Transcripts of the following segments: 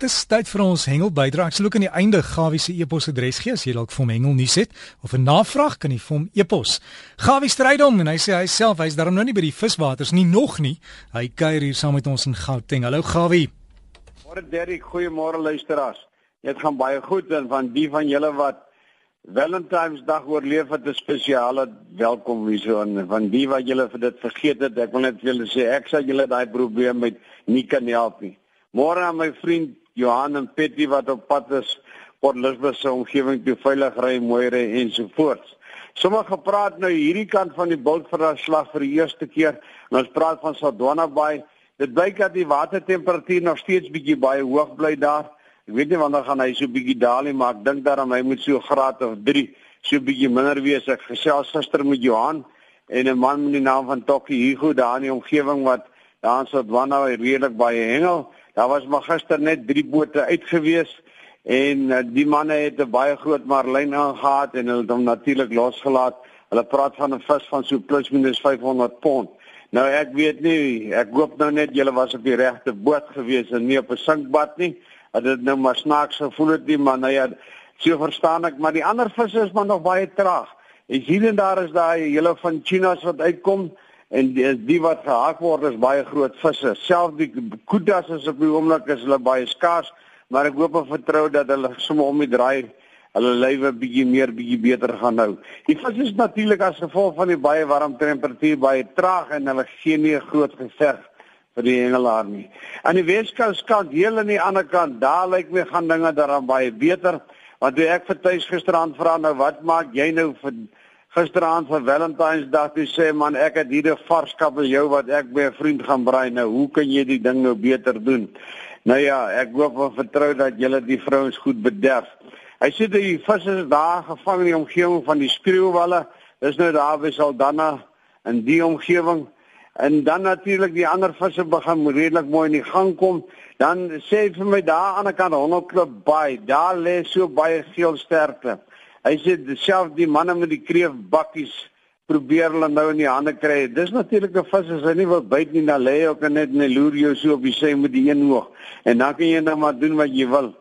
Dis tyd vir ons hengel bydra. Ek sal ook aan die einde Gawie se e-posadres gee as jy dalk vir hom hengel nuus het of 'n navraag kan jy vir hom e-pos. Gawie strydom en hy sê hy self hy's daarom nou nie by die viswaters nie nog nie. Hy kuier hier saam met ons in Gauteng. Hallo Gawie. Môre Derrick, goeiemôre luisteraars. Dit gaan baie goed en van die van julle wat Valentynsdag oorleef het 'n spesiale welkom hierso en van die wat julle vir dit vergeet het, ek wil net vir julle sê ek sal julle daai probleem met nie kan help nie. Môre aan my vriend Johan en Petty wat op pad is Port Elizabeth se omgewing toe veilig ry mooi ry ensovoorts. Sommige praat nou hierdie kant van die bultverslag vir die eerste keer ons praat van Sodwana Bay. Dit blyk dat die watertemperatuur nog steeds bietjie baie hoog bly daar. Ek weet nie wanneer gaan hy so bietjie daal nie, maar ek dink daarom hy moet so graad of 3 so bietjie minder wees. Ek gesels gister met Johan en 'n man met die naam van Tokkie Hugo daar in die omgewing wat daar in Sodwana redelik baie hengel. Daar was maar gister net 3 bote uitgewees en uh, die manne het 'n baie groot marlyn aangehaat en hulle het hom natuurlik losgelaat. Hulle praat van 'n vis van so plus minus 500 pond. Nou ek weet nie, ek hoop nou net julle was op die regte boot gewees en nie op 'n sinkbad nie. Dat dit nou maar snaaks gevoel het nie, maar nou ja, so verstaan ek, maar die ander visse is maar nog baie traag. Ek sien en daar is daai hele van Chinas wat uitkom en die, die wat gehaak word is baie groot visse. Selfs die kudas is op die oomblik is hulle baie skaars, maar ek hoop en vertrou dat hulle sommer om die draai hulle lywe bietjie meer bietjie beter gaan hou. Die vis is natuurlik as gevolg van die baie warm temperatuur baie traag en hulle gee nie 'n groot geveg vir die hengelaar nie. Aan die Weskus kant, heel aan die ander kant, daar lyk my gaan dinge daaraan baie beter. Want toe ek vir tuis gisteraand vra nou wat maak jy nou vir gisteraand vir Valentynsdag toe sê man ek het hier 'n vars kabeljou wat ek by 'n vriend gaan braai nou hoe kan jy die ding nou beter doen? Nou ja ek hoop en vertrou dat julle die vrouens goed bederf. Hy sê die visse is daar gevang in die omgewing van die skreeuwalle. Dis nou daar by Saldanha in die omgewing. En dan natuurlik die ander visse begin redelik mooi in die gang kom. Dan sê vir my daar aan die kant 100 klip baie daar lê so baie geel sterkte Hy sê self die manne met die kreefbakkies probeer hulle nou in die hande kry. Dis natuurlik 'n vis as hy nie wil byt nie, dan lê hy ook net in 'n loer jou so op die sy met die een oog. En dan kan jy net maar doen wat jy wil.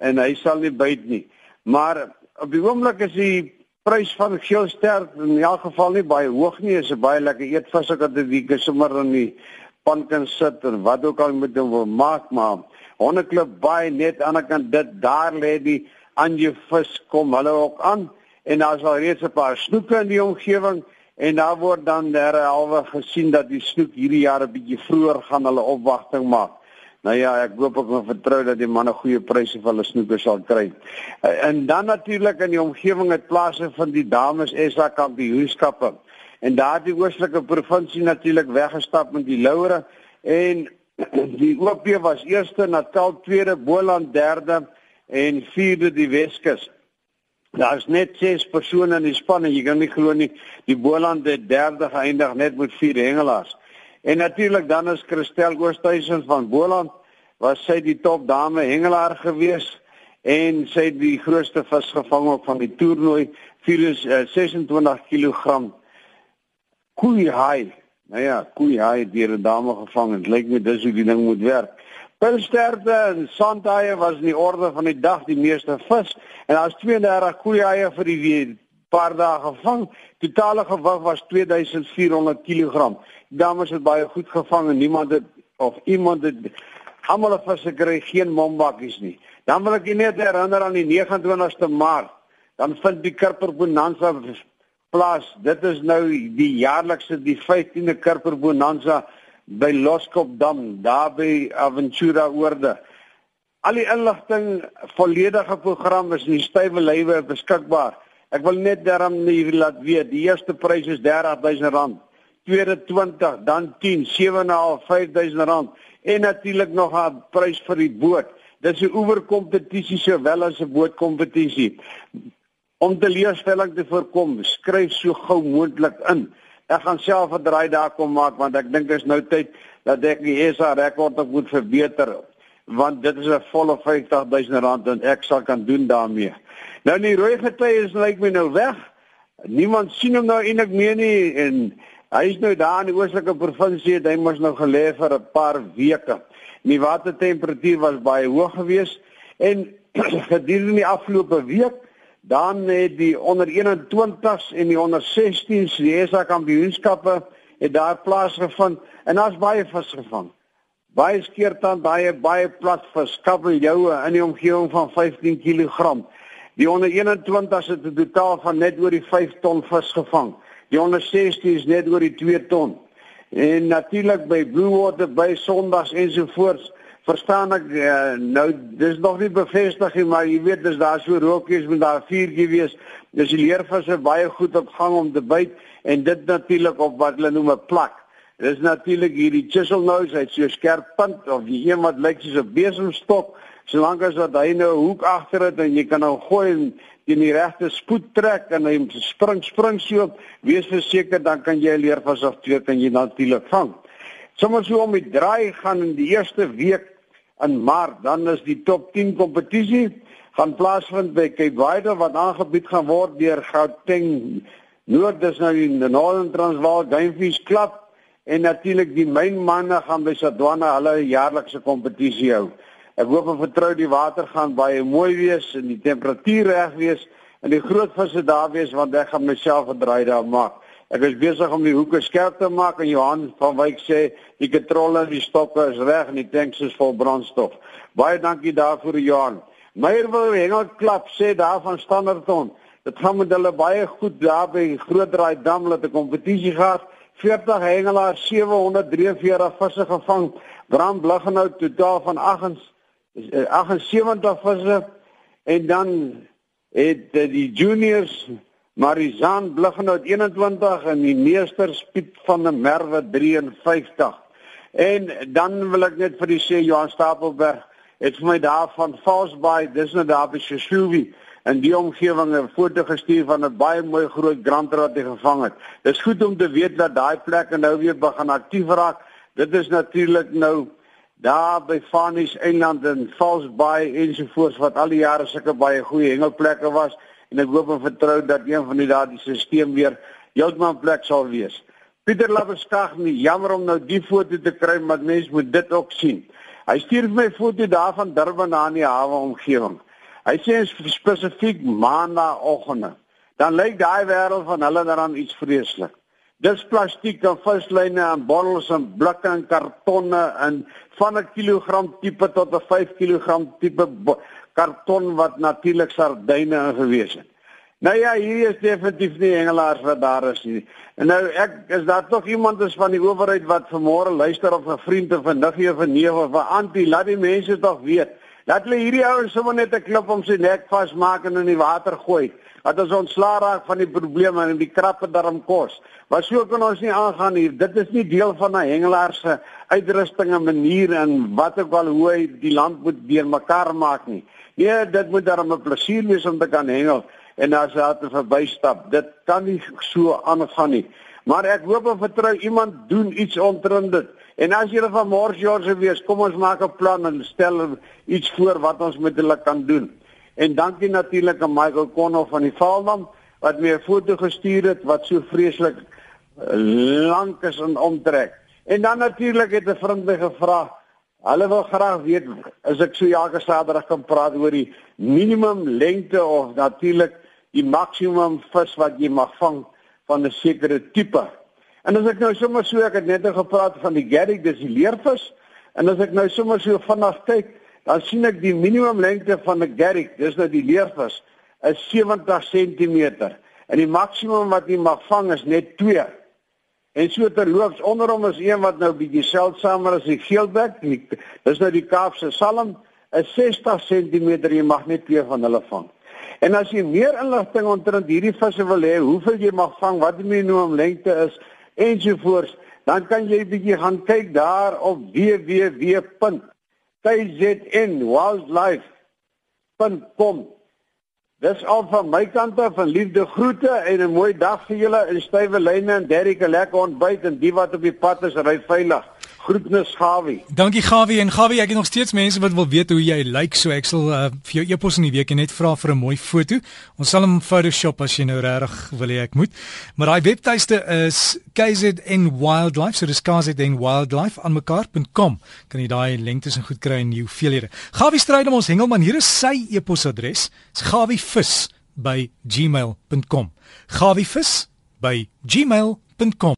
En hy sal nie byt nie. Maar op die oomblik is die prys van geelster in elk geval nie baie hoog nie. Is 'n baie lekker eetvis het dit ek sommer in die pan kan sit en wat ook al met hom wil maak, maar hondeklip baie net aan die ander kant dit daar lê die aan jou vis kom hulle ook aan en daar's al reeds 'n paar snoeke in die omgewing en daar word dan derhalwe gesien dat die snoek hierdie jaar 'n bietjie vroeër gaan hulle opwagting maak. Nou ja, ek hoop ek kan vertrou dat die manne goeie pryse vir hulle snoeke sal kry. En dan natuurlik in die omgewing het plase van die dames SA kampioenskappe. En daardie oostelike provinsie natuurlik weggestap met die laure en die OP was eerste, Natal tweede, Boland derde en vierde die Weskus. Daar's net 6 persone in die span en jy kan nie glo nie, die Boland het derde geëindig net met 4 hengelaars. En natuurlik dan is Christel Oosthuizen van Boland was sy die top dame hengelaar gewees en sy het die grootste vis gevang op van die toernooi 426 kg koeihaai. Nou ja, koeihaai deur 'n dame gevang en dit lyk my dis hoe die ding moet werk. Pilsterte en sandhaie was in die orde van die dag die meeste vis en daar's 32 koeihaie vir die paar dae gevang. Totale gewig was 2400 kg. Dames het baie goed gevang en niemand het of iemand het almal het vis gekry, geen mombakkies nie. Dan wil ek net herinner aan die 29ste Maart. Dan vind die Kurper Bonanza plaas. Dit is nou die jaarlikse die 15de Kurper Bonanza by Loskopdam, daar by Aventura Oorde. Al die inligting, volledige program is in die stywe lywe beskikbaar. Ek wil net daarom net laat weet, die eerste prys is R30000, tweede 20, dan 10, 7.5, 5000 rand en natuurlik nog 'n prys vir die boot. Dit is 'n oeverkompetisie sowel as 'n bootkompetisie. Om te leerstelling te voorkom, skryf so gou moontlik in ek gaan self 'n draai daar kom maak want ek dink dit is nou tyd dat ek die SA rekord ook moet verbeter want dit is 'n volle 50000 rand en ek sal kan doen daarmee. Nou die rooi gety is lyk my nou weg. Niemand sien hom nou eintlik meer nie en hy is nou daar in die oostelike provinsie, hy mos nou gelê vir 'n paar weke. Die watertemperatuur was baie hoog geweest en gedurende die afgelope week dan het die onder 21s en die onder 16s die SA kampioenskappe het daar plaasgevind en daar's baie vis gevang. Baie skeertand, baie baie plat vis, kabeljoue in die omgewing van 15 kg. Die onder 21s het 'n totaal van net oor die 5 ton vis gevang. Die onder 16s net oor die 2 ton. En natuurlik by Blue Water by Sondags ensovoorts verstaan ek uh, nou dis nog nie bevestig nie maar jy weet dis daar so rookies met daar vuurtjie wees. Dis die leervisse baie goed op gang om te byt en dit natuurlik op wat hulle noem 'n plak. Dis natuurlik hierdie chisel nose hy't so skerp punt of die een wat lyk soos 'n besemstok solank as wat hy nou 'n hoek agter het en jy kan hom gooi en in die regte spoed trek en hy spring spring so wees verseker dan kan jy 'n leervis of twee kan jy natuurlik vang. Sommige so om die draai gaan in die eerste week in Maart, dan is die top 10 kompetisie gaan plaasvind by Cape Wider wat aangebied gaan word deur Gauteng Noord, dis nou die Northern Transvaal Gamefish Club en natuurlik die mynmanne gaan by Sadwana hulle jaarlikse kompetisie hou. Ek hoop en vertrou die water gaan baie mooi wees en die temperatuur reg wees en die groot visse daar wees want ek gaan myself 'n draai daar maak. Ek is besig om die hoeke skerp te maak en Johan van Wyk sê die kontrole en die stokke is reg en die tanks is vol brandstof. Baie dankie daarvoor Johan. Meyerwil Hengelklap sê daar van Standerton. Dit gaan met hulle baie goed daar by Grootdraai Dam laat 'n kompetisie gehad. 40 hengelaars 743 visse gevang. Brand bliggenhout totaal van 78 visse en dan het die juniors Marizaan Blighenout 21 en die meesters Piet van der Merwe 53. En dan wil ek net vir die sê Johan Stapelberg het vir my daar van Falsbaai, dis nou daar by Seshuwi in die omgewing 'n foto gestuur van 'n baie mooi groot granter wat hy gevang het. Dis goed om te weet dat daai plekke nou weer begin aktief raak. Dit is natuurlik nou daar by Fanies Eiland en Falsbaai ensovoorts wat al die jare sulke baie goeie hengelplekke was en ek hoop en vertrou dat een van die daardie stelsel weer heeltemal plek sal wees. Pieter Labeskag, nie jammer om nou die foto te kry, maar mense moet dit ook sien. Hy stuur my foto daar van Durban na in die hawe omgewing. Hy sê spesifiek maandagooggend. Dan lyk daai wêreld van hulle daaraan iets vreeslik. Dis plastiek en vislyne en bottels en blikke en kartonne en van 'n kilogram tipe tot 'n 5 kg tipe karton wat natuurlik sardyne ingewees het. Nou ja, hier is definitief nie hengelaars wat daar is nie. En nou ek is daar tog iemand is van die owerheid wat vanmôre luister of 'n vriend of 'n niggie of 'n neef of 'n antie, laat die mense tog weet. Laat hulle hierdie ouens sommer net 'n klip om sy nek vasmaak en in die water gooi. Dat ons ontslaa raak van die probleme en die krappe daarom kos. Maar so kan ons nie aangaan hier. Dit is nie deel van 'n hengelaar se uitrusting en manier en wat ook al hoe hy die land moet deurmekaar maak nie. Nee, dit moet dan 'n plesier wees om te kan hengel en as jy te verbystap. Dit kan nie so aangaan nie. Maar ek hoop en vertrou iemand doen iets omtrent dit. En as julle van môre George wees, kom ons maak 'n plan en stel iets voor wat ons met hulle kan doen. En dankie natuurlik aan Michael Konno van die Valdam wat my 'n foto gestuur het wat so vreeslik eh, lank is en omtrek. En dan natuurlik het 'n vriend my gevra Hulle wil graag weet as ek so elke Saterdag kan praat oor die minimum lengte of natuurlik die maksimum vis wat jy mag vang van 'n sekere tipe. En as ek nou sommer so ek het net nou gepraat van die garrick, dis die leervis. En as ek nou sommer so vinnig kyk, dan sien ek die minimum lengte van 'n garrick, dis nou die leervis, is 70 cm. En die maksimum wat jy mag vang is net 2 En so terloops onder hom is een wat nou bietjie seldsamer as die geelbek. Dis nou die Kaapse salm, is 60 cm. Jy mag net twee van hulle vang. En as jy meer inligting omtrent hierdie visse wil hê, hoeveel jy mag vang, wat die minimum lengte is ensovoorts, dan kan jy bietjie gaan kyk daar op www.kznwildlife.com Dis al van my kant af 'n liefde groete en 'n mooi dag vir julle in stywe lyne en Derrick 'n lekker ontbyt en die wat op die pad is ry veilig. Groetnis Gawie. Dankie Gawie en Gawie, ek het nog steeds mense wat wil weet hoe jy lyk, like, so ek sal uh, vir jou e-pos in die week net vra vir 'n mooi foto. Ons sal hom Photoshop as jy nou regtig wil hê ek moet. Maar daai webtuiste is KZN Wildlife, so dis KZN Wildlife aan mekaar.com. Kan jy daai lengtes en goed kry in die hoeveelhede. Gawie stryd om ons hengelman, hier is sy e-posadres. Dis gawievis by gmail.com. gawievis by gmail.com